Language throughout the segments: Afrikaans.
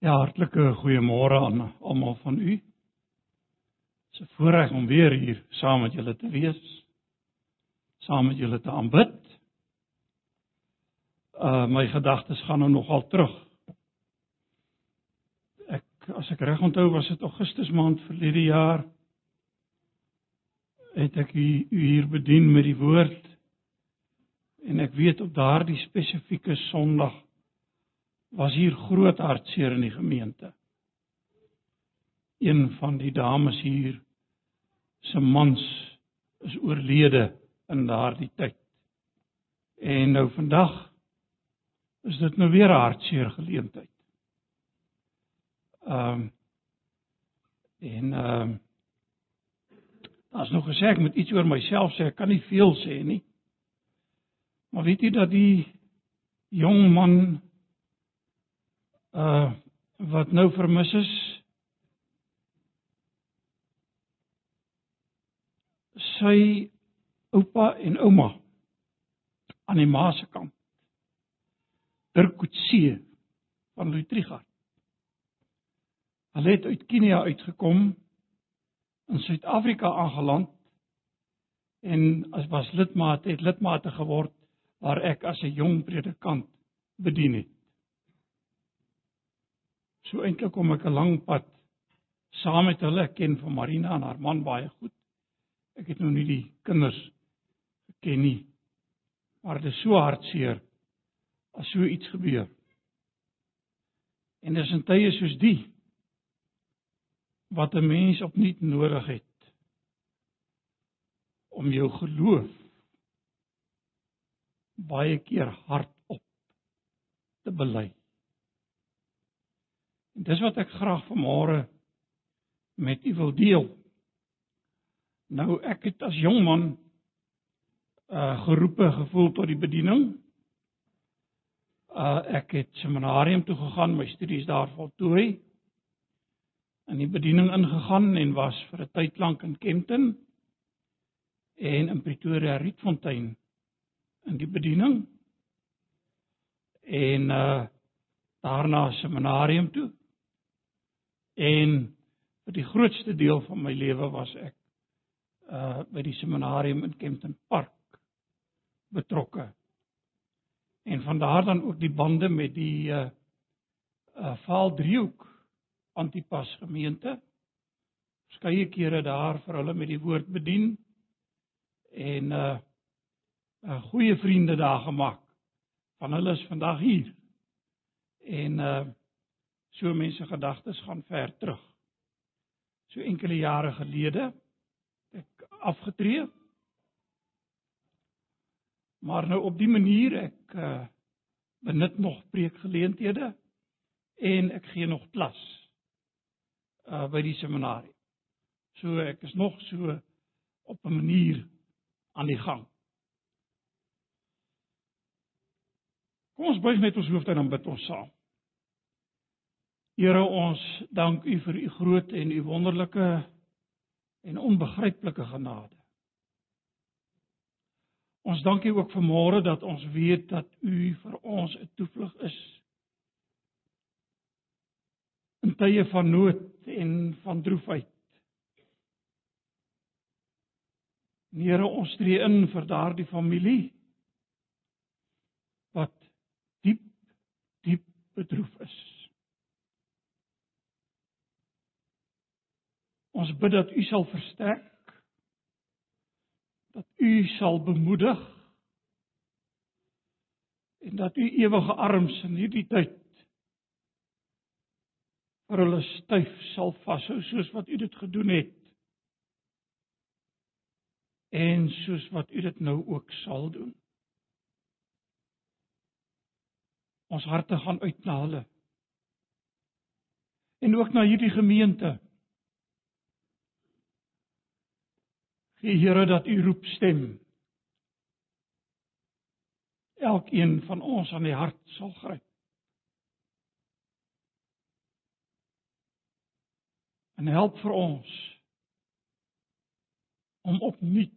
Ja, hartlike goeiemôre aan almal van u. Dit is 'n voorreg om weer hier saam met julle te wees. Saam met julle te aanbid. Uh my gedagtes gaan nou nogal terug. Ek as ek reg onthou was dit Augustus maand verlede jaar het ek u, u hier bedien met die woord en ek weet op daardie spesifieke Sondag was hier groot hartseer in die gemeente. Een van die dames hier se mans is oorlede in daardie tyd. En nou vandag is dit nou weer 'n hartseer geleentheid. Ehm um, en ehm um, daar's nog gesê ek moet iets oor myself sê, ek kan nie veel sê nie. Maar weet jy dat die jong man uh wat nou vermis is sy oupa en ouma aan die ma se kant. Dirk Coetzee van Luitriga Hulle het uit Kenia uitgekom in Suid-Afrika aangeland en as was lidmaat het lidmate geword waar ek as 'n jong predikant bedien het So eintlik kom ek 'n lang pad saam met hulle ken van Marina en haar man baie goed. Ek het nou nie die kinders geken nie. Maar dit is so hartseer as so iets gebeur. En dis in tye soos die wat 'n mens opnuut nodig het om jou geloof baie keer hardop te bely. En dis wat ek graag vanmôre met u wil deel. Nou ek het as jong man uh geroepe gevoel tot die bediening. Uh ek het seminarium toe gegaan, my studies daar voltooi. In die bediening ingegaan en was vir 'n tyd lank in Kempton en in Pretoria Rietfontein in die bediening. En uh daarna seminarium toe En vir die grootste deel van my lewe was ek uh by die seminarium in Kempton Park betrokke. En van daar dan ook die bande met die uh uh Vaal driehoek Antipas gemeente. Verskeie kere daar vir hulle met die woord bedien en uh 'n goeie vriende daar gemaak. Van hulle is vandag hier. En uh So mense gedagtes gaan ver terug. So enkele jare gelede ek afgetree. Maar nou op die manier ek uh, benut nog preekgeleenthede en ek gee nog klas uh by die seminarie. So ek is nog so op 'n manier aan die gang. Kom ons buig net ons hoofde en dan bid ons saam. Here ons dank U vir U groot en U wonderlike en onbegryplike genade. Ons dank U ook vanmôre dat ons weet dat U vir ons 'n toevlug is in tye van nood en van droefheid. Here ons tree in vir daardie familie wat diep diep bedroef is. Ons bid dat U sal versterk dat U sal bemoedig en dat U ewige arms in hierdie tyd vir hulle styf sal vashou soos wat U dit gedoen het en soos wat U dit nou ook sal doen. Ons harte gaan uit na hulle en ook na hierdie gemeente Gee Here dat u roep stem. Elkeen van ons aan die hart sal gryp. En help vir ons om opnuut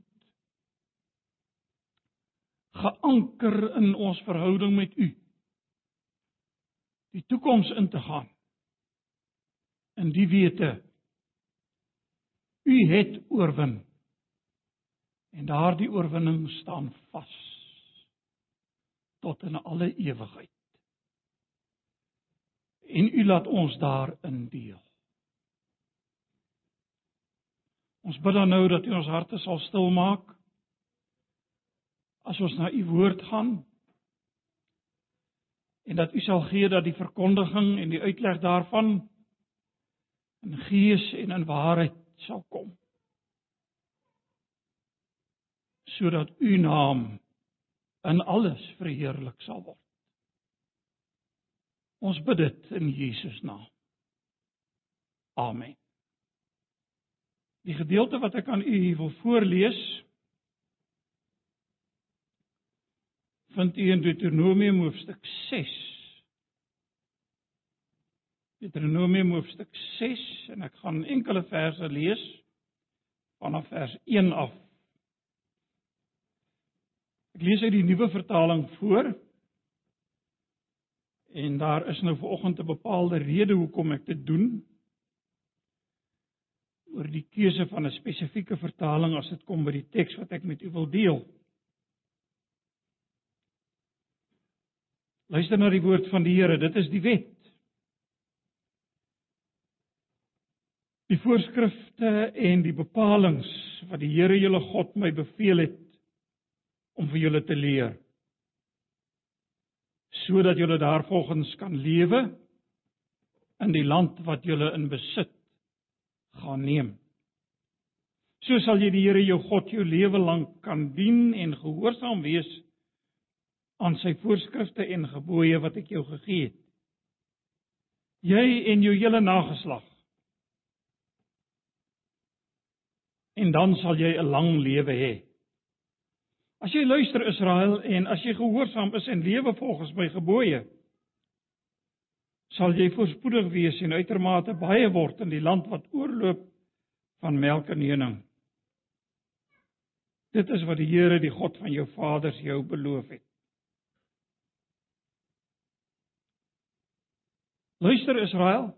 geanker in ons verhouding met u die toekoms in te gaan in die wete u het oorwin. En daardie oorwinning staan vas tot in alle ewigheid. En u laat ons daarin deel. Ons bid dan nou dat u ons harte sal stil maak as ons na u woord gaan en dat u sal gee dat die verkondiging en die uitleg daarvan in gees en in waarheid sal kom sodat u naam in alles verheerlik sal word. Ons bid dit in Jesus naam. Amen. Die gedeelte wat ek aan u wil voorlees vind u in Deuteronomium hoofstuk 6. Deuteronomium hoofstuk 6 en ek gaan enkele verse lees vanaf vers 1 af. Ek lees uit die nuwe vertaling voor. En daar is nou vanoggend 'n bepaalde rede hoekom ek dit doen. oor die keuse van 'n spesifieke vertaling as dit kom by die teks wat ek met u wil deel. Luister na die woord van die Here, dit is die wet. Die voorskrifte en die bepalinge wat die Here julle God my beveel het om vir julle te leer sodat julle daarvolgens kan lewe in die land wat julle in besit gaan neem. So sal jy die Here jou God jou lewe lank kan dien en gehoorsaam wees aan sy voorskrifte en gebooie wat ek jou gegee het. Jy en jou hele nageslag. En dan sal jy 'n lang lewe hê. As jy luister Israel en as jy gehoorsaam is en lewe volgens my gebooie, sal jy voorspoedig wees en uitermate baie word in die land wat oorloop van melk en honing. Dit is wat die Here, die God van jou vaders jou beloof het. Luister Israel.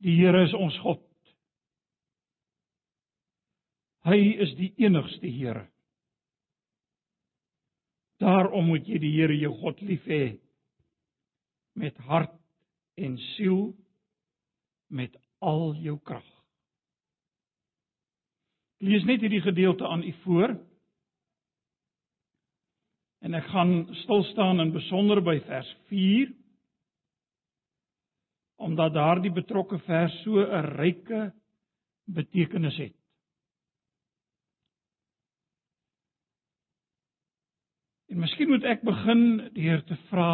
Die Here is ons God. Hy is die enigste Here. Daarom moet jy die Here jou God lief hê met hart en siel met al jou krag. Lees net hierdie gedeelte aan u voor. En ek gaan stil staan in besonder by vers 4 omdat daardie betrokke vers so 'n ryke betekenis het. En miskien moet ek begin deur te vra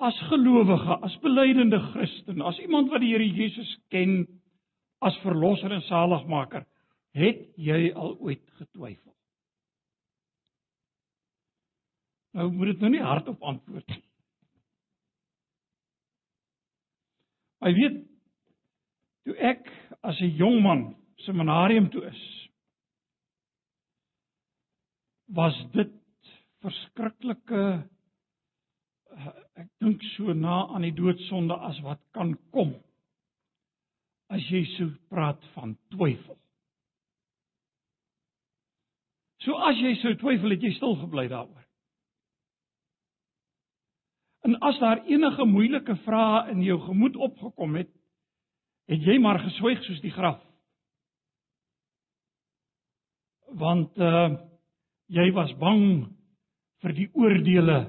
as gelowige, as belydende Christen, as iemand wat die Here Jesus ken as verlosser en saligmaker, het jy al ooit getwyfel? Nou moet dit nou nie hardop antwoord nie. Ek weet toe ek as 'n jong man seminarium toe is, was dit verskriklike ek dink so na aan die doodsonde as wat kan kom as jy so praat van twyfel. So as jy so twyfel het jy stil gebly daaroor. En as daar enige moeilike vrae in jou gemoed opgekom het, het jy maar geswyg soos die graf. Want uh jy was bang vir die oordeele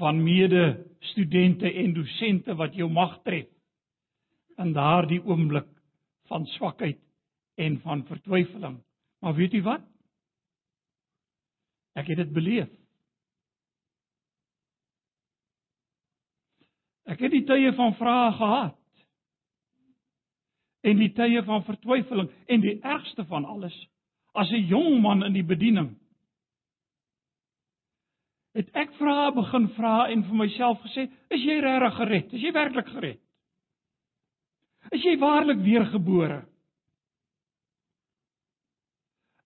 van mede studente en dosente wat jou mag tref in daardie oomblik van swakheid en van vertwyfeling. Maar weet jy wat? Ek het dit beleef. Ek het die tye van vrae gehad. En die tye van vertwyfeling en die ergste van alles as 'n jong man in die bediening het ek vra begin vra en vir myself gesê, is jy regtig gered? Is jy werklik gered? Is jy waarlik weergebore?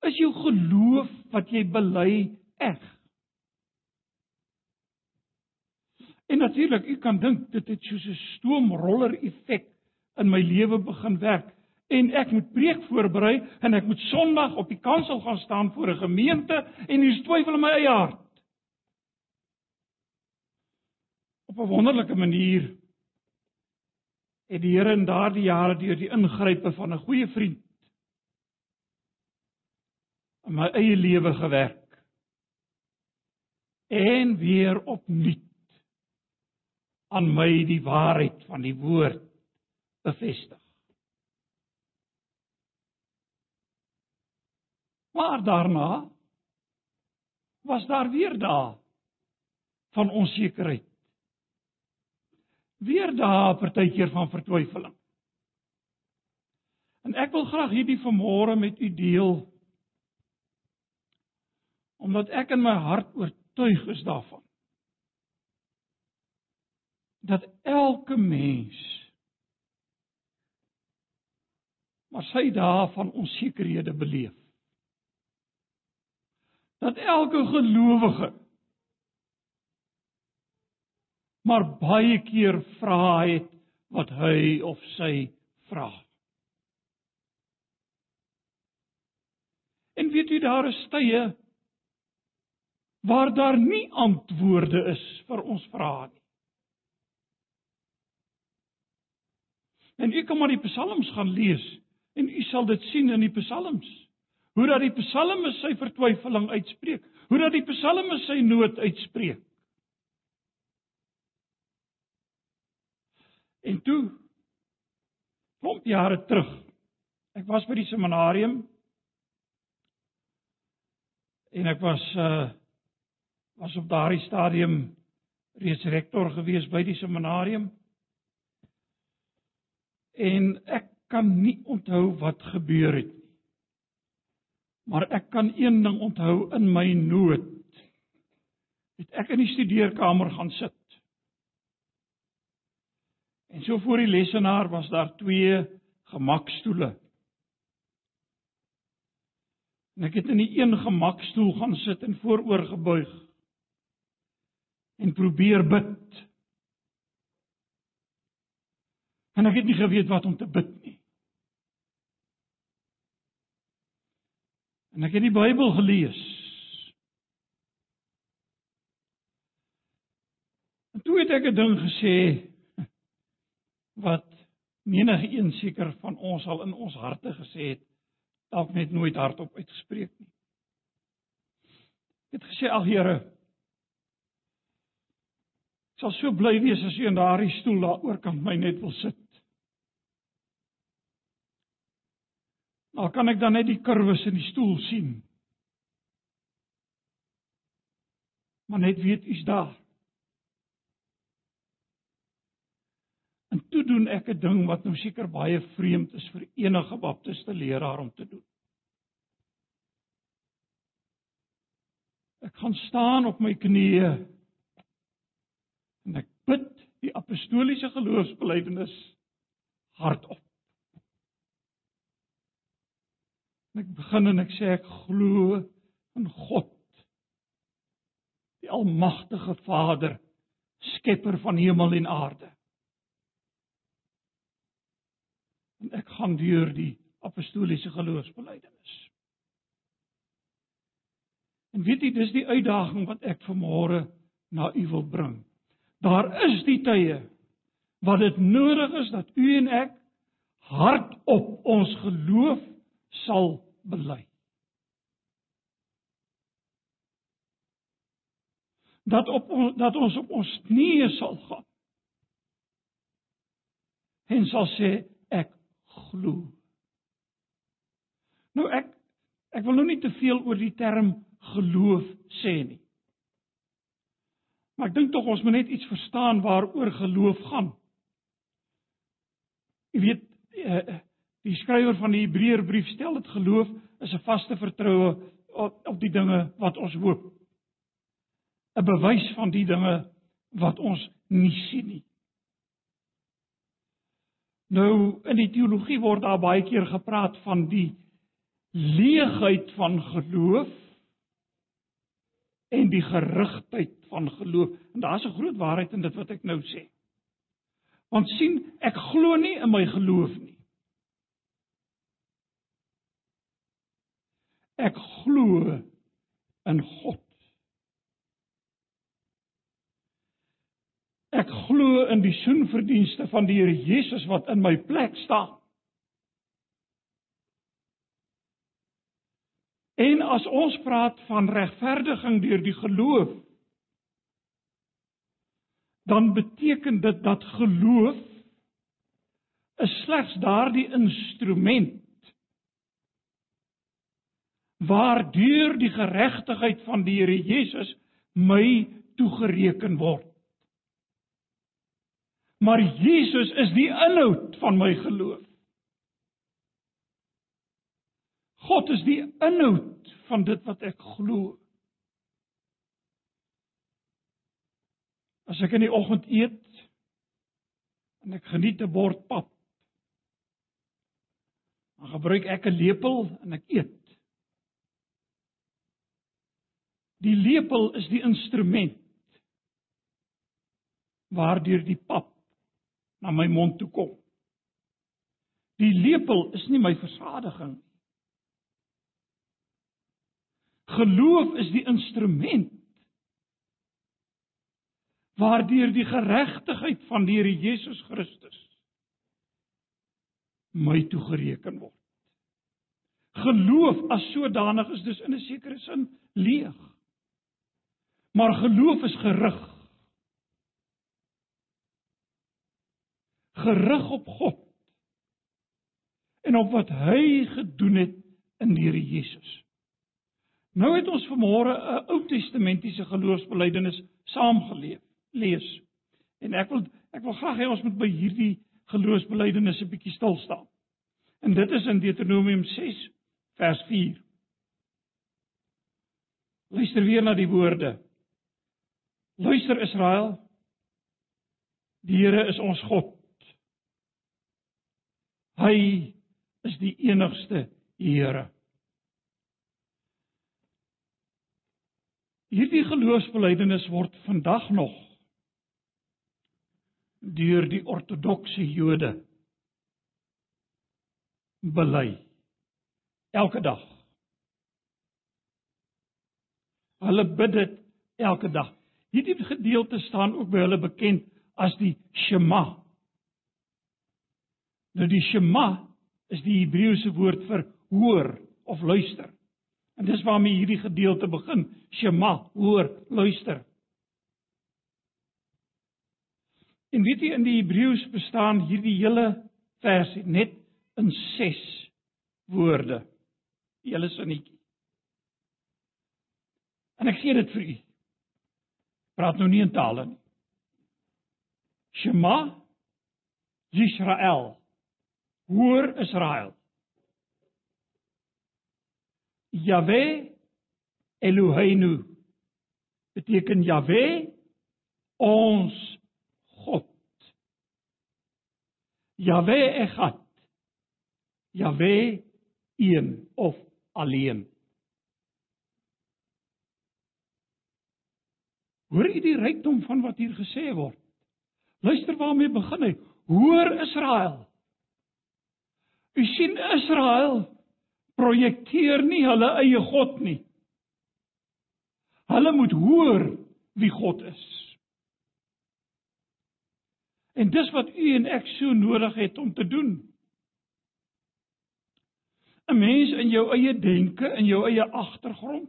Is jou geloof wat jy bely eg? En natuurlik, u kan dink dit het soos 'n stoomroller effek in my lewe begin werk en ek moet preek voorberei en ek moet Sondag op die kansel gaan staan voor 'n gemeente en hier's twyfel in my eie hart. Op 'n wonderlike manier het die Here in daardie jare deur die ingrype van 'n goeie vriend in my eie lewe gewerk. En weer opnuut aan my die waarheid van die woord bevestig. Maar daarna was daar weer dae van onsekerheid. Weer dae partykeer van vertwyfeling. En ek wil graag hierdie vanmôre met u deel omdat ek in my hart oortuig is daarvan dat elke mens maar sy dae van onsekerhede beleef. Dat elke gelowige maar baie keer vra het wat hy of sy vra. En weet jy daar is tye waar daar nie antwoorde is vir ons vrae nie. En u kan maar die psalms gaan lees en u sal dit sien in die psalms. Hoe dat die psalmes sy vertwyfeling uitspreek, hoe dat die psalmes sy nood uitspreek. En toe klomp jare terug. Ek was by die seminarium en ek was uh was op daardie stadium reeds rektor gewees by die seminarium en ek kan nie onthou wat gebeur het nie. Maar ek kan een ding onthou in my nood. Het ek in die studeerkamer gaan sit. En so voor die lesenaar was daar twee gemakstoele. En ek het in die een gemakstoel gaan sit en vooroor gebuig en probeer bid. En ek het nie geweet wat om te bid nie. En ek het die Bybel gelees. En toe het ek 'n ding gesê wat menige een seker van ons al in ons harte gesê het, dalk net nooit hardop uitgespreek nie. Ek het gesê al Here Ek sal so bly wees as jy in daardie stoel daaroor kan my net wil sit. Maar kan ek dan net die kurwes in die stoel sien? Maar net weet u's daar. En toe doen ek 'n ding wat nou seker baie vreemd is vir enige baptiste leraar om te doen. Ek gaan staan op my knieë en ek bid die apostoliese geloofsbelijdenis hardop. En ek begin en ek sê ek glo in God. Die almagtige Vader, skepper van hemel en aarde. En ek gaan deur die apostoliese geloofsbelijdenis. En weet jy, dis die uitdaging wat ek vanmôre na u wil bring. Daar is die tye wat dit nodig is dat u en ek hardop ons geloof sal bely. Dat op dat ons op ons knieë sal gaan. En sal sê glo. Nou ek ek wil nou nie te veel oor die term geloof sê nie. Maar ek dink tog ons moet net iets verstaan waaroor geloof gaan. Jy weet uh, Die skrywer van die Hebreërbrief stel dit geloof is 'n vaste vertroue op, op die dinge wat ons hoop. 'n Bewys van die dinge wat ons nie sien nie. Nou in die teologie word daar baie keer gepraat van die leegheid van geloof en die gerigtheid van geloof. En daar's 'n groot waarheid in dit wat ek nou sê. Want sien, ek glo nie in my geloof nie. Ek glo in God. Ek glo in die soenverdienste van die Here Jesus wat in my plek staan. En as ons praat van regverdiging deur die geloof, dan beteken dit dat geloof is slegs daardie instrument waardeur die geregtigheid van die Here Jesus my toegereken word. Maar Jesus is die inhoud van my geloof. God is die inhoud van dit wat ek glo. As ek in die oggend eet en ek geniet 'n bord pap, dan gebruik ek 'n lepel en ek eet. Die lepel is die instrument waardeur die pap na my mond toe kom. Die lepel is nie my versadiging nie. Geloof is die instrument waardeur die geregtigheid van die Here Jesus Christus my toegereken word. Geloof as sodanig is dus in 'n sekere sin leeg. Maar geloof is gerig. Gerig op God en op wat hy gedoen het in die Here Jesus. Nou het ons vanmôre 'n Ou Testamentiese geloofsbelijdenis saamgeleef, lees. En ek wil ek wil graag hê ons moet by hierdie geloofsbelijdenis 'n bietjie stil staan. En dit is in Deuteronomium 6 vers 4. Luister weer na die woorde. Luister Israel. Die Here is ons God. Hy is die enigste Here. Hierdie geloofsbelijdenis word vandag nog deur die ortodokse Jode bely elke dag. Hulle bid dit elke dag. Hierdie gedeelte staan ook by hulle bekend as die Shema. Nou die Shema is die Hebreëse woord vir hoor of luister. En dis waarmee hierdie gedeelte begin. Shema, hoor, luister. En weet jy in die Hebreëus bestaan hierdie hele versie net in 6 woorde. Die hele sinnetjie. En ek gee dit vir u. Praat nou nie in tale nie. Shema Israel. Hoor Israel. Yahweh Eloheinu beteken Yahweh ons God. Yahweh Echad. Yahweh een of alleen. Hoor jy die rykdom van wat hier gesê word? Luister waarmee begin hy. Hoor Israel. U sien Israel projekteer nie hulle eie God nie. Hulle moet hoor wie God is. En dis wat u en ek so nodig het om te doen. 'n Mens in jou eie denke, in jou eie agtergrond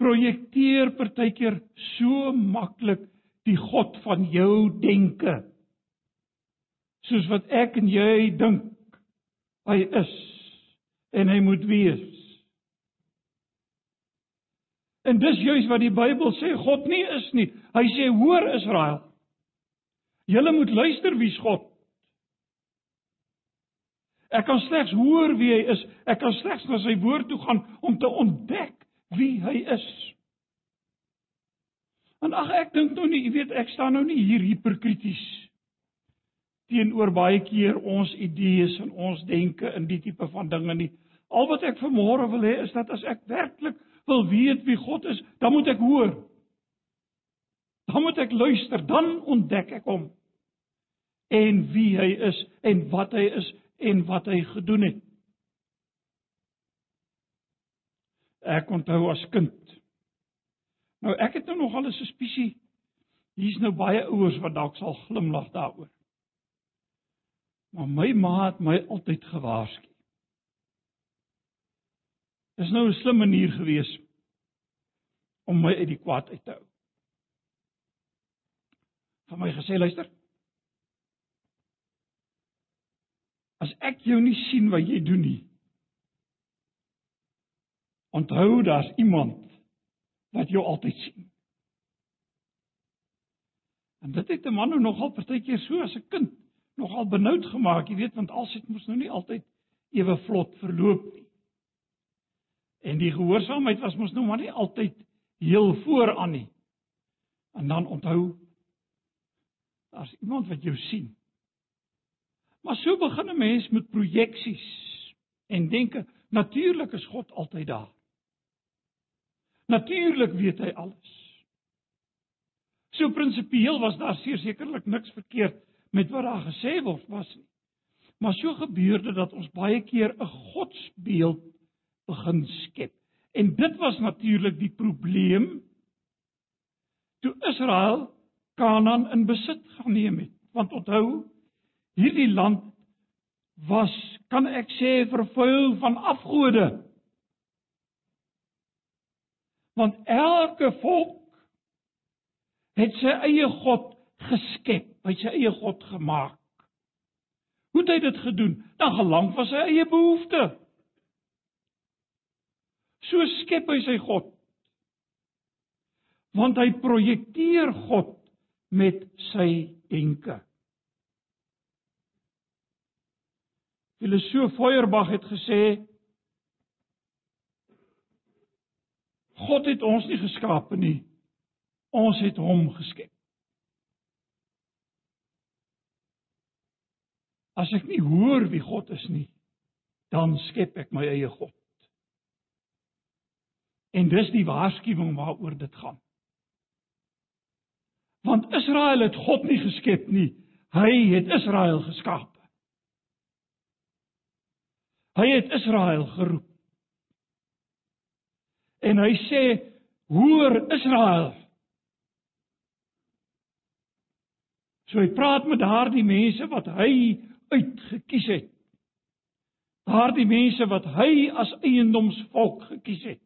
projekteer partykeer so maklik die God van jou denke. Soos wat ek en jy dink hy is en hy moet wees. En dis juis wat die Bybel sê God nie is nie. Hy sê hoor Israel. Julle moet luister wie's God. Ek kan slegs hoor wie hy is. Ek kan slegs na sy woord toe gaan om te ontdek wie hy is. En ag ek dink nou nie, jy weet, ek staan nou nie hier hiperkrities teenoor baie keer ons idees en ons denke in die tipe van dinge nie. Al wat ek vanmôre wil hê is dat as ek werklik wil weet wie God is, dan moet ek hoor. Dan moet ek luister, dan ontdek ek hom en wie hy is en wat hy is en wat hy gedoen het. Ek onthou as kind. Nou ek het nou nog al 'n suspisie. Hier's nou baie ouers wat dalk sal glimlag daaroor. Maar my ma het my altyd gewaarsku. Dis nou 'n slim manier gewees om my uit die kwaad uit te hou. Van my gesê luister. As ek jou nie sien wat jy doen nie. Onthou daar's iemand wat jou altyd sien. En dit het 'n man nou nogal partykeer so as 'n kind nogal benoud gemaak, jy weet, want alsit moes nou nie altyd ewe vlot verloop nie. En die gehoorsaamheid was mos nou maar nie altyd heel vooraan nie. En dan onthou daar's iemand wat jou sien. Maar so begin 'n mens met projeksies en denke, natuurlik is God altyd daar. Natuurlik weet hy alles. So prinsipieel was daar sekerlik niks verkeerd met wat daar gesê word was nie. Maar so gebeur dit dat ons baie keer 'n godsbeeld begin skep. En dit was natuurlik die probleem toe Israel Kanaan in besit geneem het. Want onthou, hierdie land was, kan ek sê, vervuil van afgode. Want elke volk het sy eie god geskep, hy sy eie god gemaak. Hoe het hy dit gedoen? Dan gelang van sy eie behoeftes. So skep hy sy God. Want hy projekteer God met sy denke. Filosoof Feuerbach het gesê God het ons nie geskape nie. Ons het hom geskep. As ek nie hoor wie God is nie, dan skep ek my eie God. En dis die waarskuwing waaroor dit gaan. Want Israel het God nie geskep nie. Hy het Israel geskaap. Hy het Israel geroep. En hy sê: "Hoor Israel." So hy praat met daardie mense wat hy uitgekies het. Daardie mense wat hy as eiendomsvolk gekies het.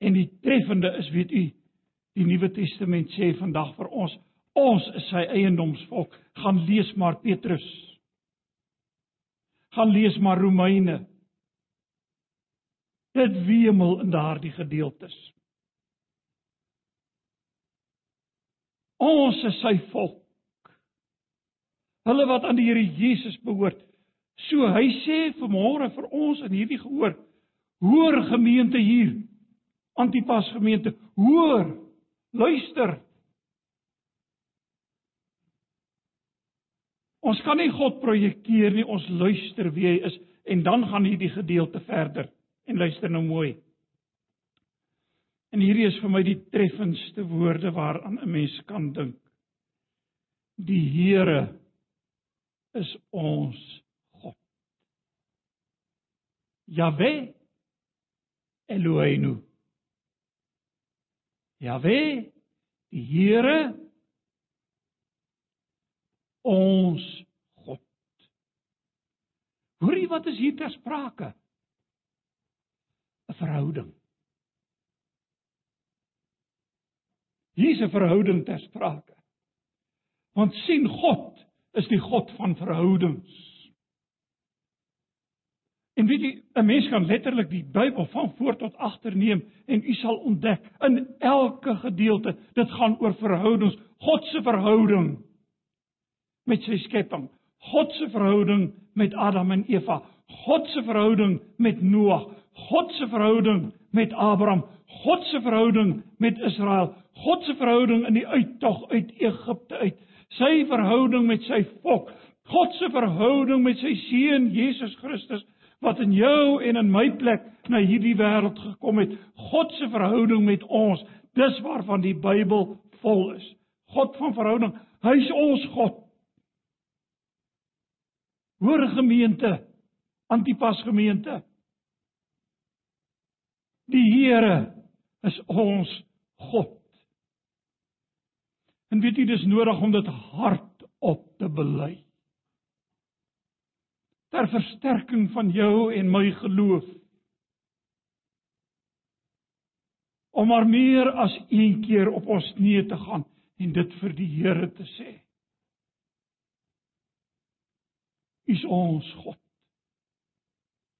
En die treffende is, weet u, die Nuwe Testament sê vandag vir ons, ons is sy eiendomsvolk. Gaan lees maar Petrus. Gaan lees maar Romeine. Dit wemel in daardie gedeeltes. Ons is sy volk. Hulle wat aan die Here Jesus behoort. So hy sê vanmôre vir ons in hierdie gehoor, hoor gemeente hier, Antipas gemeente, hoor, luister. Ons kan nie God projekteer nie, ons luister wie hy is en dan gaan hierdie gedeelte verder. En luister nou mooi. En hierdie is vir my die treffendste woorde waaraan 'n mens kan dink. Die Here is ons God. Jahwe Eloheinu. Jahwe, die Here ons God. Hoorie wat is hier ter sprake? 'n Verhouding. Hier is 'n verhouding ter sprake. Want sien God is die God van verhoudings. En weet jy, 'n mens kan letterlik die Bybel van voor tot agter neem en u sal ontdek in elke gedeelte dit gaan oor verhoudings, God se verhouding met sy skepping, God se verhouding met Adam en Eva, God se verhouding met Noag, God se verhouding met Abraham, God se verhouding met Israel, God se verhouding in die uittog uit Egipte uit, sy verhouding met sy volk, God se verhouding met sy seun Jesus Christus wat in jou en in my plek na hierdie wêreld gekom het. God se verhouding met ons, dis waarvan die Bybel vol is. God van verhouding, hy's ons God. Hoor gemeente, Antipas gemeente. Die Here is ons God. En weet jy dis nodig om dit hardop te bely. Ter versterking van jou en my geloof. Om maar meer as een keer op ons knieë te gaan en dit vir die Here te sê. Is ons God.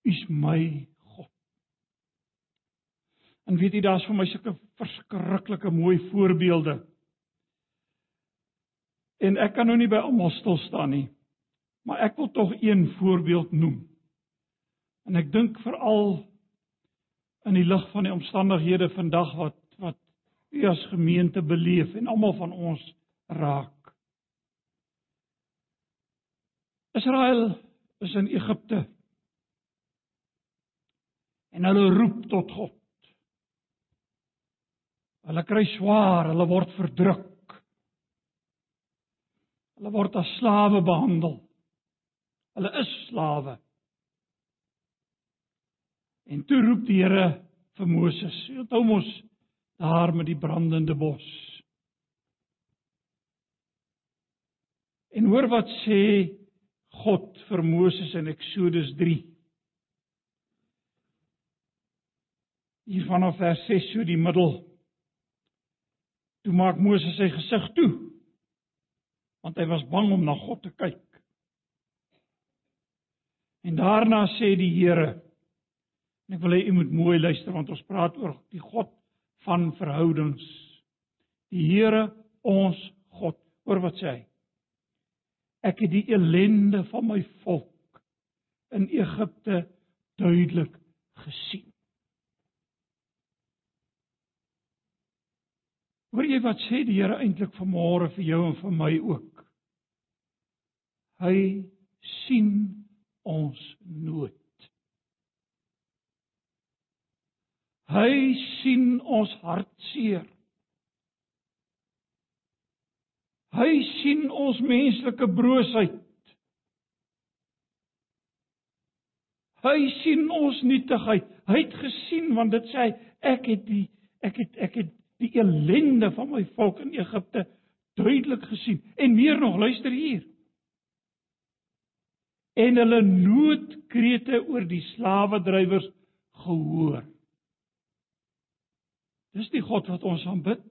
Is my God. En weet jy daar's vir my sulke verskriklike mooi voorbeelde En ek kan nou nie by almal stil staan nie. Maar ek wil tog een voorbeeld noem. En ek dink veral in die lig van die omstandighede vandag wat wat u as gemeente beleef en almal van ons raak. Israel is in Egipte. En hulle roep tot God. Hulle kry swaar, hulle word verdruk. Hulle word as slawe behandel. Hulle is slawe. En toe roep die Here vir Moses, "Onthou mos daar met die brandende bos." En hoor wat sê God vir Moses in Eksodus 3. Hier vanaf vers 6 so die middel. Toe maak Moses sy gesig toe want hy was bang om na God te kyk. En daarna sê die Here en ek wil hê u moet mooi luister want ons praat oor die God van verhoudings. Die Here ons God. Hoor wat sê hy? Ek het die elende van my volk in Egipte duidelik gesien. Hoor jy wat sê die Here eintlik vanmôre vir jou en vir my ook? Hy sien ons nood. Hy sien ons hartseer. Hy sien ons menslike broosheid. Hy sien ons nietigheid. Hy het gesien want dit sê ek het die ek het ek het die ellende van my volk in Egipte duidelik gesien. En meer nog, luister hier. En hulle noodkrete oor die slawedrywers gehoor. Dis die God wat ons aanbid.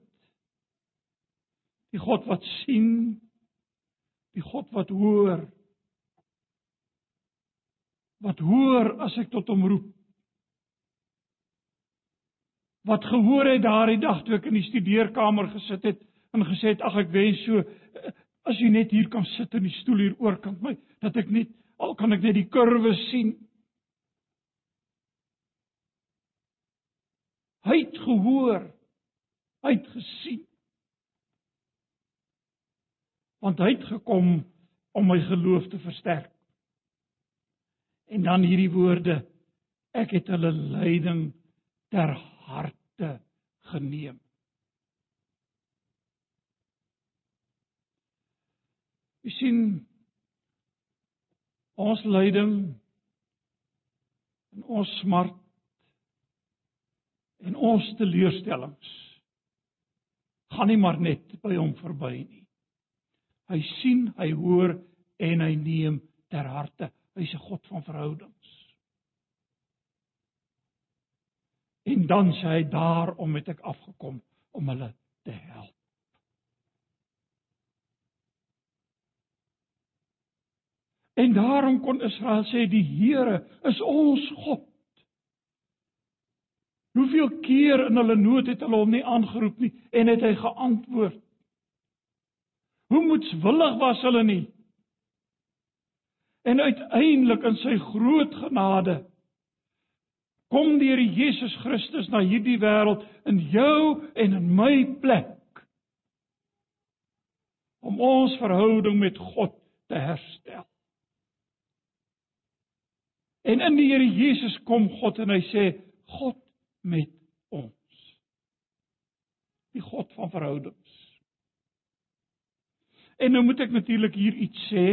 Die God wat sien. Die God wat hoor. Wat hoor as ek tot hom roep wat gehoor het daardie dag toe ek in die studeerkamer gesit het en gesê het ag ek wens so as jy net hier kan sit in die stoel hier oorkant my dat ek net al kan ek net die kurwe sien. Hy het gehoor hy het gesien. Want hy het gekom om my geloof te versterk. En dan hierdie woorde ek het hulle lyding ter harte geneem. Jy sien ons lyding en ons smart en ons teleurstellings gaan nie maar net by hom verby nie. Hy sien, hy hoor en hy neem ter harte. Hy's 'n God van verhoudings. En dan sê hy daarom het ek afgekom om hulle te help. En daarom kon Israel sê die Here is ons God. Hoeveel keer in hulle nood het hulle hom nie aangeroep nie en het hy geantwoord? Hoe moetswillig was hulle nie? En uiteindelik in sy groot genade kom die Here Jesus Christus na hierdie wêreld in jou en in my plek om ons verhouding met God te herstel. En in die Here Jesus kom God en hy sê God met ons. Die God van verhoudings. En nou moet ek natuurlik hier iets sê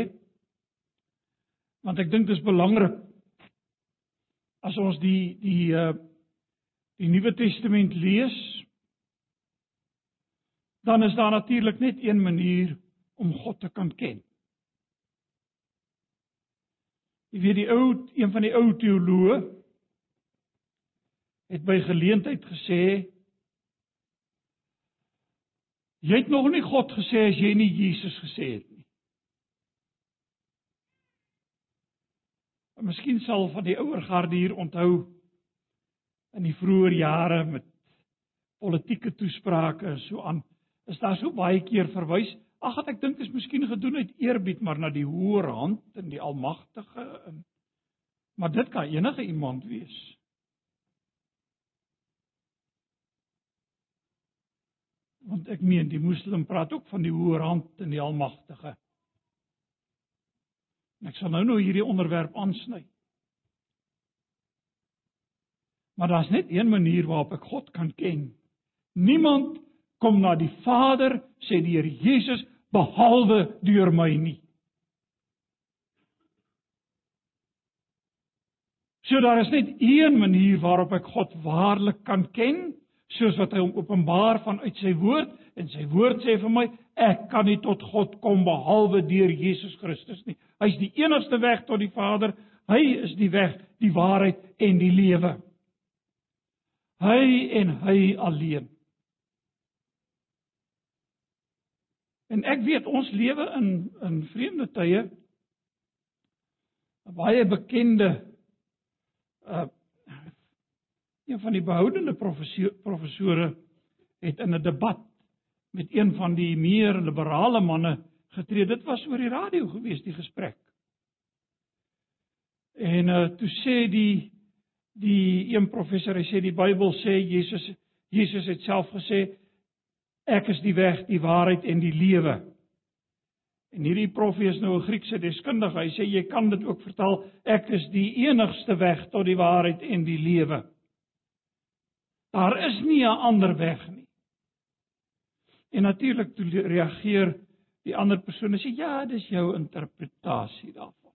want ek dink dit is belangrik as ons die die uh die Nuwe Testament lees dan is daar natuurlik net een manier om God te kan ken. Jy weet die ou een van die ou teoloë het by geleentheid gesê jy het nog nie God gesê as jy nie Jesus gesê het nie. Miskien sal van die ouer garde hier onthou in die vroeë jare met politieke toesprake so aan. Is daar so baie keer verwys? Ag ek dink is miskien gedoen uit eerbied maar na die hoër hand en die almagtige en maar dit kan enige iemand wees. Want ek meen die moslim praat ook van die hoër hand en die almagtige ek sal nou nou hierdie onderwerp aansny Maar daar's net een manier waarop ek God kan ken. Niemand kom na die Vader, sê die Here Jesus, behalwe deur my nie. So daar is net een manier waarop ek God waarlik kan ken, soos wat hy hom openbaar vanuit sy woord en sy woord sê vir my, ek kan nie tot God kom behalwe deur Jesus Christus nie. Hy's die enigste weg tot die Vader. Hy is die weg, die waarheid en die lewe. Hy en hy alleen. En ek weet ons lewe in in vreemde tye. 'n Baie bekende uh een van die behoudende professore het in 'n debat met een van die meer liberale manne getree. Dit was oor die radio gewees die gesprek. En uh toe sê die die een professor hy sê die Bybel sê Jesus Jesus het self gesê ek is die weg, die waarheid en die lewe. En hierdie prof is nou 'n Griekse deskundige. Hy sê jy kan dit ook vertaal ek is die enigste weg tot die waarheid en die lewe. Daar is nie 'n ander weg nie. En natuurlik toe reageer die ander persoon en sê ja, dis jou interpretasie daarvan.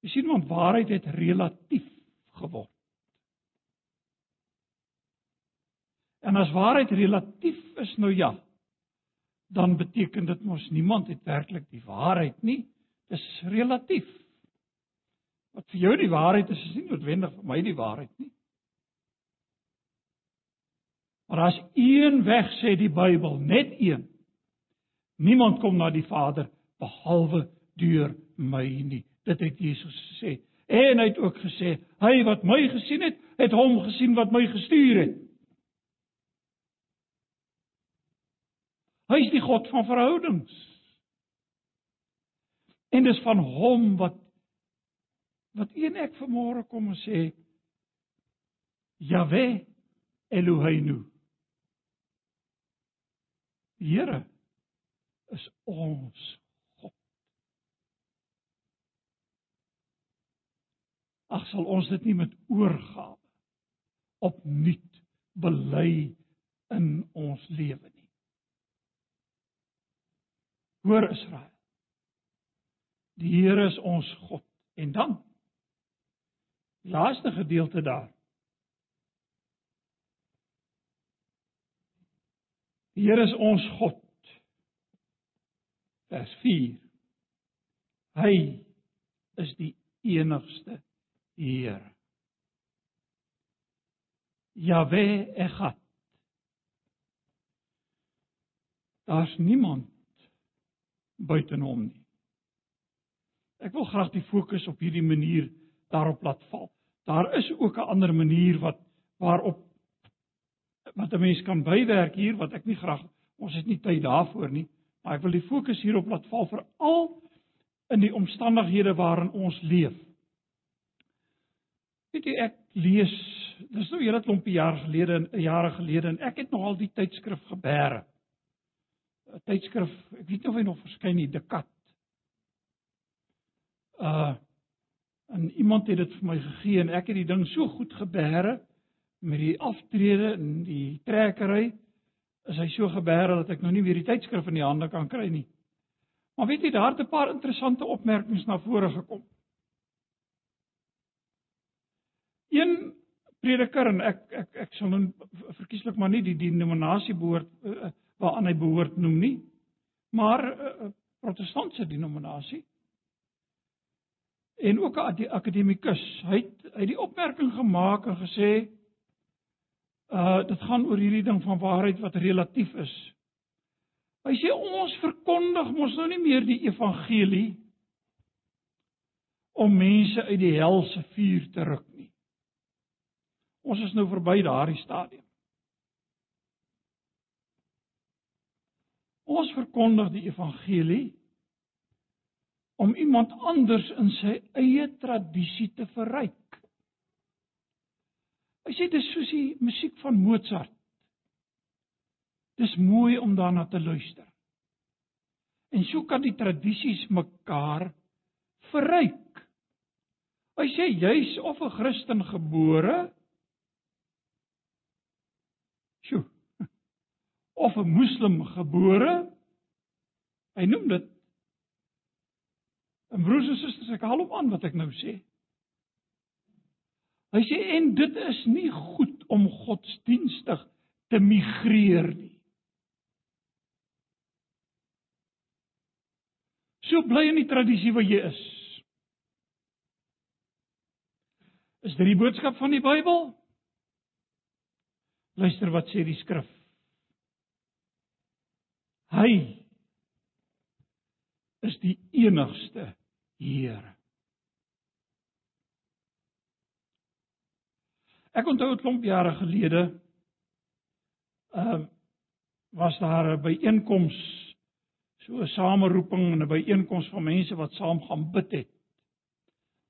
Jy sien want waarheid het relatief geword. En as waarheid relatief is nou ja, dan beteken dit mos niemand het werklik die waarheid nie. Dis relatief. Wat vir jou die waarheid is, is nie noodwendig vir my die waarheid nie. Maar as een weg sê die Bybel, net een. Niemand kom na die Vader behalwe deur my nie. Dit het Jesus gesê. En hy het ook gesê, hy wat my gesien het, het hom gesien wat my gestuur het. Hy is die God van verhoudings. En dis van hom wat wat een ek vanmôre kom en sê Jahwe Eloheinu. Here is ons Ag sal ons dit nie met oorgawe opnuut bely in ons lewe nie. Hoor Israel. Die Here is ons God en dan laaste gedeelte daar. Die Here is ons God. Vers 4. Hy is die enigste Heer. Jahwe Echad. Daar's niemand buite hom nie. Ek wil graag die fokus op hierdie manier daarop laat val. Daar is ook 'n ander manier wat waarop wat 'n mens kan bywerk hier wat ek nie graag ons het nie tyd daarvoor nie, maar ek wil die fokus hierop laat val vir al in die omstandighede waarin ons leef. Weet jy ek lees dis nou hele klompie jaar gelede en jare gelede en ek het nogal die tydskrif gebeere. 'n Tydskrif, ek weet nie of hy nog verskyn nie, Dekat. Uh En iemand het dit vir my gegee en ek het die ding so goed gebeere met die aftrede en die trekkery is hy so gebeere dat ek nou nie weer die tydskrif in die hande kan kry nie. Maar weet jy, daar het 'n paar interessante opmerkings na vore gekom. Een prediker en ek ek ek sal nou verkieslik maar nie die denominasie behoort uh, waaraan hy behoort noem nie, maar 'n uh, uh, protestantse denominasie en ook 'n akademikus. Hy het hy het die opmerking gemaak en gesê uh dit gaan oor hierdie ding van waarheid wat relatief is. Hy sê ons verkondig mos nou nie meer die evangelie om mense uit die hel se vuur te ruk nie. Ons is nou verby daardie stadium. Ons verkondig die evangelie om iemand anders in sy eie tradisie te verryk. Hy sê dis soos die musiek van Mozart. Dis mooi om daarna te luister. En so kan die tradisies mekaar verryk. Hy sê jy's of 'n Christen gebore Sjoe. Of 'n moslim gebore. Hy noem dit En broers en susters, ek haal op aan wat ek nou sê. Hy sê en dit is nie goed om godsdienstig te migreer nie. So bly in die tradisie waar jy is. Is dit die boodskap van die Bybel? Luister wat sê die skrif. Hy is die enigste Here. Ek onthou 'n klomp jare gelede ehm uh, was daar 'n byeenkoms so 'n sameroeping en 'n byeenkoms van mense wat saam gaan bid het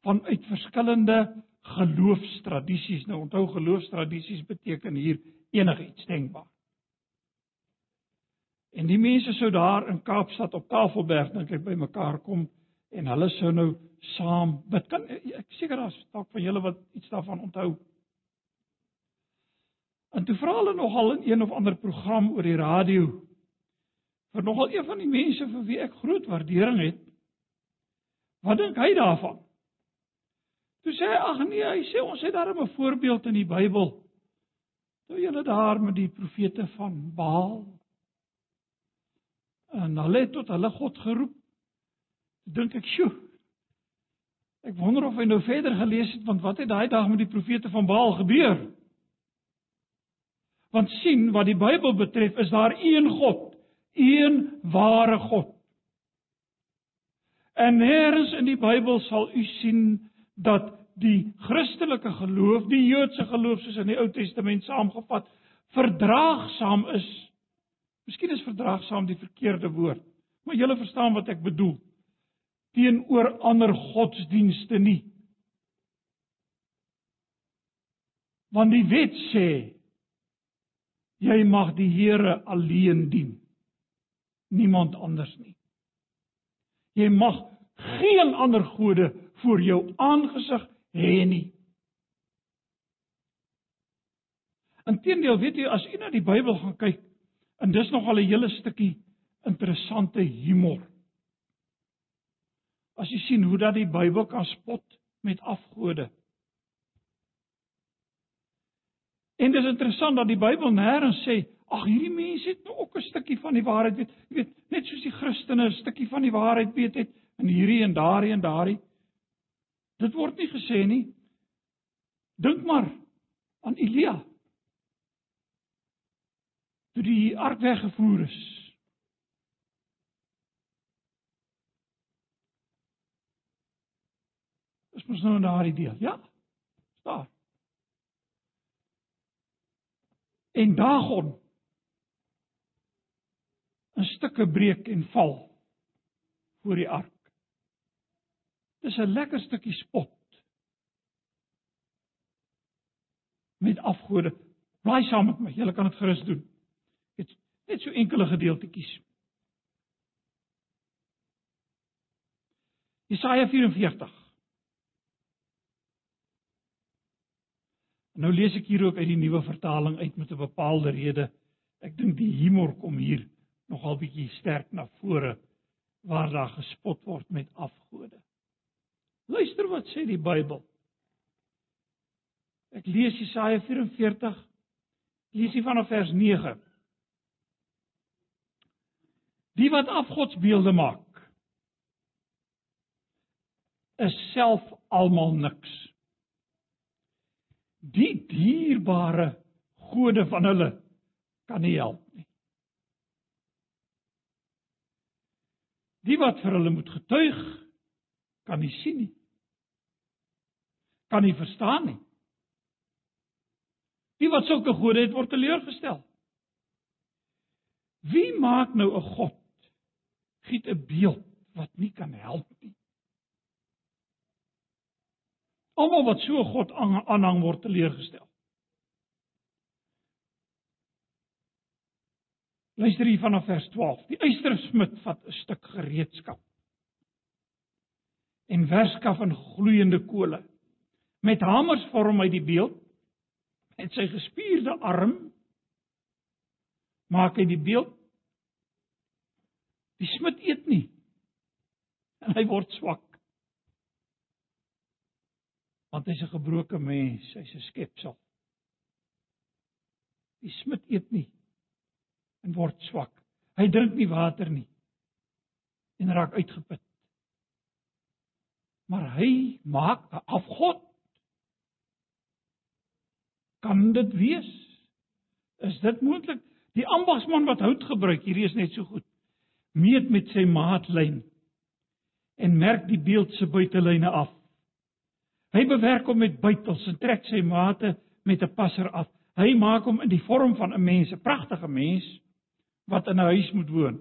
vanuit verskillende geloofstradisies. Nou onthou geloofstradisies beteken hier enigiets denkbaar. En die mense sou daar in Kaapstad op Tafelberg dink ek by mekaar kom en hulle sou nou saam bid. Kan ek seker daar's dalk van julle wat iets daarvan onthou. En toe vra hulle nogal in een of ander program oor die radio vir nogal een van die mense vir wie ek groot waardering het. Wat dink hy daarvan? Toe sê hy ag nee, hy sê ons het daar 'n voorbeeld in die Bybel. Toe julle daar met die profete van Baal en hulle het tot hulle God geroep dink ek, "Sjoe. Ek wonder of hy nou verder gelees het want wat het daai dag met die profete van Baal gebeur?" Want sien, wat die Bybel betref, is daar een God, een ware God. En nêrens in die Bybel sal u sien dat die Christelike geloof, die Joodse geloof soos in die Ou Testament saamgevat, verdraagsaam is. Miskien is verdraagsaam die verkeerde woord, maar julle verstaan wat ek bedoel teenoor ander godsdienste nie. Want die wet sê jy mag die Here alleen dien. Niemand anders nie. Jy mag geen ander gode voor jou aangesig hê nie. Inteendeel, weet jy, as jy na die Bybel gaan kyk, en dis nog al 'n hele stukkie interessante humor as jy sien hoe dat die Bybel kan spot met afgode. En dit is interessant dat die Bybel nêrens sê ag hierdie mense het nou ook 'n stukkie van die waarheid weet. Jy weet, net soos die Christene 'n stukkie van die waarheid weet het in hierdie en daardie en daardie. Dit word nie gesê nie. Dink maar aan Elia. Toe die ark weggevoer is Is mos nou in daardie deel. Ja. Daar. En Dagon 'n stukke breek en val voor die ark. Dis 'n lekker stukkie spot. Met afgode. Blaai saam met my. Julle kan dit gerus doen. Dit net so enkele gedeeltetjies. Jesaja 44 Nou lees ek hier ook uit die nuwe vertaling uit met 'n bepaalde rede. Ek dink die humor kom hier nogal bietjie sterk na vore waar daar gespot word met afgode. Luister wat sê die Bybel. Ek lees Jesaja 44 lees hier vanaf vers 9. Die wat afgodsbeelde maak is self almal niks. Die dierbare gode van hulle kan nie help nie. Die wat vir hulle moet getuig, kan nie sien nie. Kan nie verstaan nie. Die wat sulke gode het, word teleurgestel. Wie maak nou 'n god? Giet 'n beeld wat nie kan help nie. Almal wat so God aanhang word teleurgestel. Luister hier vanaf vers 12. Die eystersmid vat 'n stuk gereedskap en werskaf in gloeiende kole. Met hamers vorm hy die beeld. Met sy gespierde arm maak hy die beeld. Die smid eet nie. En hy word swak want hy's 'n gebroke mens, hy's 'n skepsel. Die smid eet nie en word swak. Hy drink nie water nie en raak uitgeput. Maar hy maak 'n afgod. Kan dit wees? Is dit moontlik? Die ambagsman wat hout gebruik, hierdie is net so goed. Meet met sy maatlyn en merk die beeld se buitelyne af. Hy bewerk hom met buitels en trek sy mate met 'n passer af. Hy maak hom in die vorm van 'n mens, 'n pragtige mens wat in 'n huis moet woon.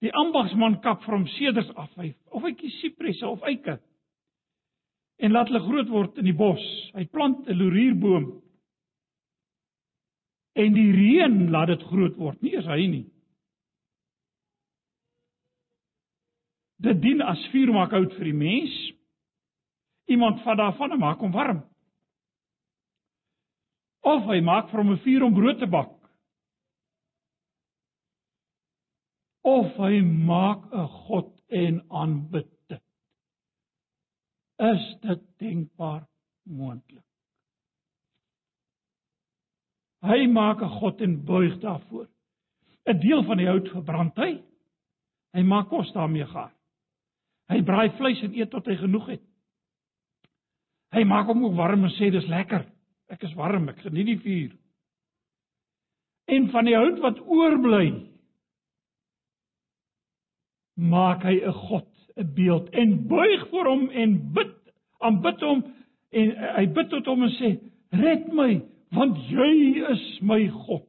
Die ambagsman kap vir hom seders af, hy, of hy kies sipresse of eike. En laat hulle groot word in die bos. Hy plant 'n lorierboom. En die reën laat dit groot word, nie is hy nie. Dit dien as vuur maak hout vir die mens. Iemand vat daarvan en maak hom warm. Of hy maak hom 'n vuur om brood te bak. Of hy maak 'n god en aanbid dit. Is dit denkbaar moontlik? Hy maak 'n god en buig daarvoor. 'n Deel van die hout verbrand hy. Hy maak kos daarmee gaar. Hy braai vleis en eet tot hy genoeg het. Hy maak hom ook warm en sê dis lekker. Ek is warm, ek geniet die vuur. En van die hout wat oorbly, maak hy 'n god, 'n beeld en buig voor hom en bid, aanbid hom en hy bid tot hom en sê: "Red my, want jy is my God."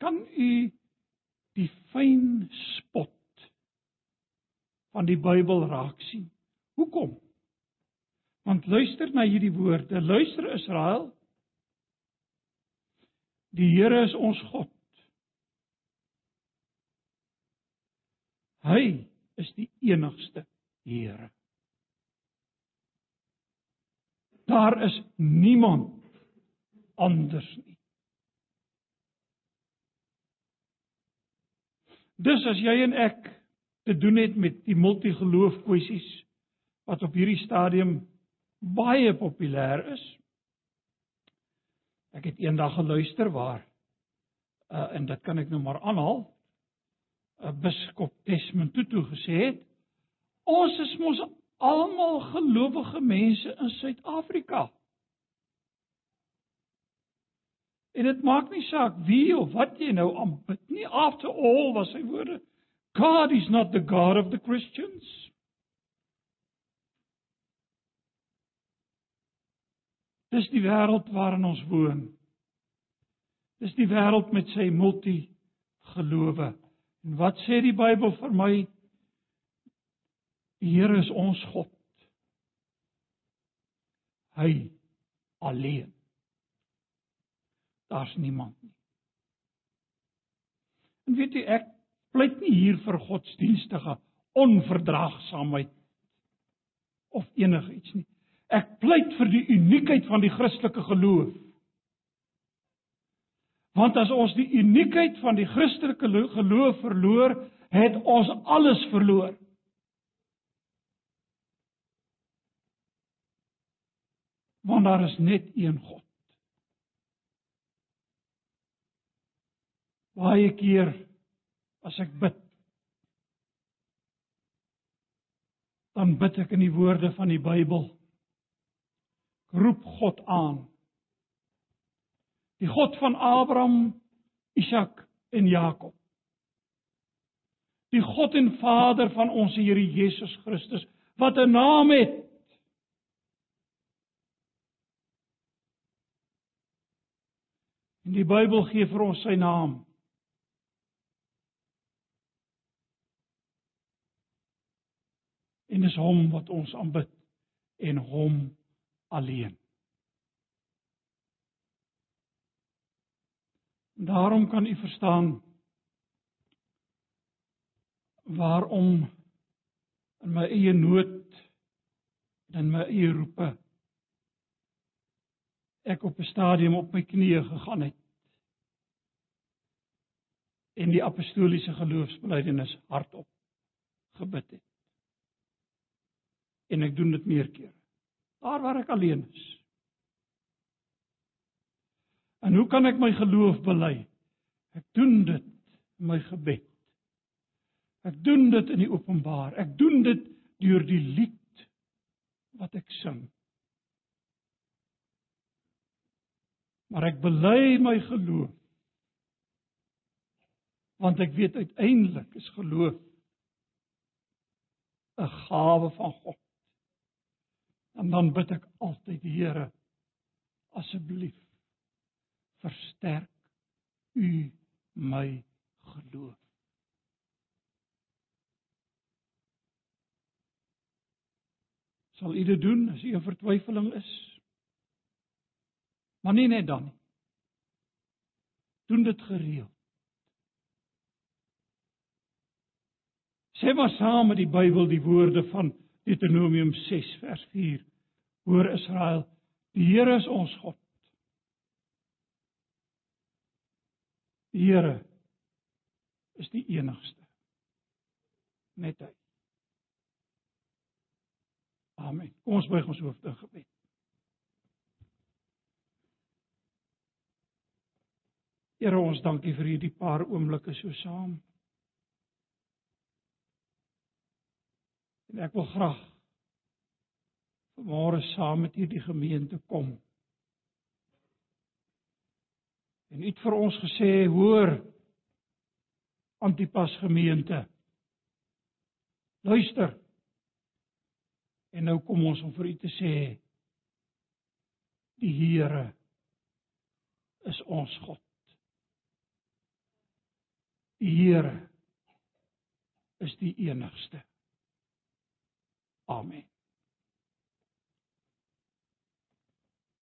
Kan u die fyn spot van die Bybel raak sien. Hoekom? Want luister na hierdie woorde. Luister Israel. Die Here is ons God. Hy is die enigste Here. Daar is niemand anders nie. Dis as jy en ek te doen het met die multigeloof kwessies wat op hierdie stadium baie populêr is. Ek het eendag geluister waar uh, en dit kan ek nou maar aanhaal. 'n uh, Biskop Desmond Tutu gesê het: "Ons is mos almal gelowige mense in Suid-Afrika." En dit maak nie saak wie of wat jy nou aanbid nie. After all was sy woorde God is not the God of the Christians. Dis die wêreld waarin ons woon. Dis die wêreld met sy multigelowe. En wat sê die Bybel vir my? Die Here is ons God. Hy alleen. Daar's niemand nie. En weet jy ek pleit nie hier vir godsdienstige onverdraagsaamheid of enigiets nie. Ek pleit vir die uniekheid van die Christelike geloof. Want as ons die uniekheid van die Christelike geloof verloor, het ons alles verloor. Want daar is net een God. Baie keer as ek bid, dan bid ek in die woorde van die Bybel. Ek roep God aan die God van Abraham, Isak en Jakob. Die God en Vader van ons Here Jesus Christus wat 'n naam het. En die Bybel gee vir ons sy naam. En dis hom wat ons aanbid en hom alleen. Daarom kan u verstaan waarom in my eie nood en in my eie roepe ek op 'n stadium op my knieë gegaan het en die apostoliese geloofsbelijdenis hardop gebid het. En ek doen dit meer kere. Daar waar ek alleen is. En hoe kan ek my geloof bely? Ek doen dit in my gebed. Ek doen dit in die openbaar. Ek doen dit deur die lied wat ek sing. Maar ek bely my geloof. Want ek weet uiteindelik is geloof 'n gawe van God. En dan bid ek altyd die Here asseblief versterk u my geloof. Sal u dit doen as u 'n vertwyfeling is? Maar nie net dan nie. Doen dit gereeld. Sê maar saam met die Bybel die woorde van Deuteronomium 6 vers 4. Hoor Israel, die Here is ons God. Die Here is die enigste. Net hy. Amen. Kom ons buig ons hoofde in gebed. Here ons dankie vir hierdie paar oomblikke so saam. En ek wil graag vanmôre saam met hierdie gemeente kom En u het vir ons gesê, hoor Antipas gemeente. Luister. En nou kom ons om vir u te sê die Here is ons God. Die Here is die enigste. Amen.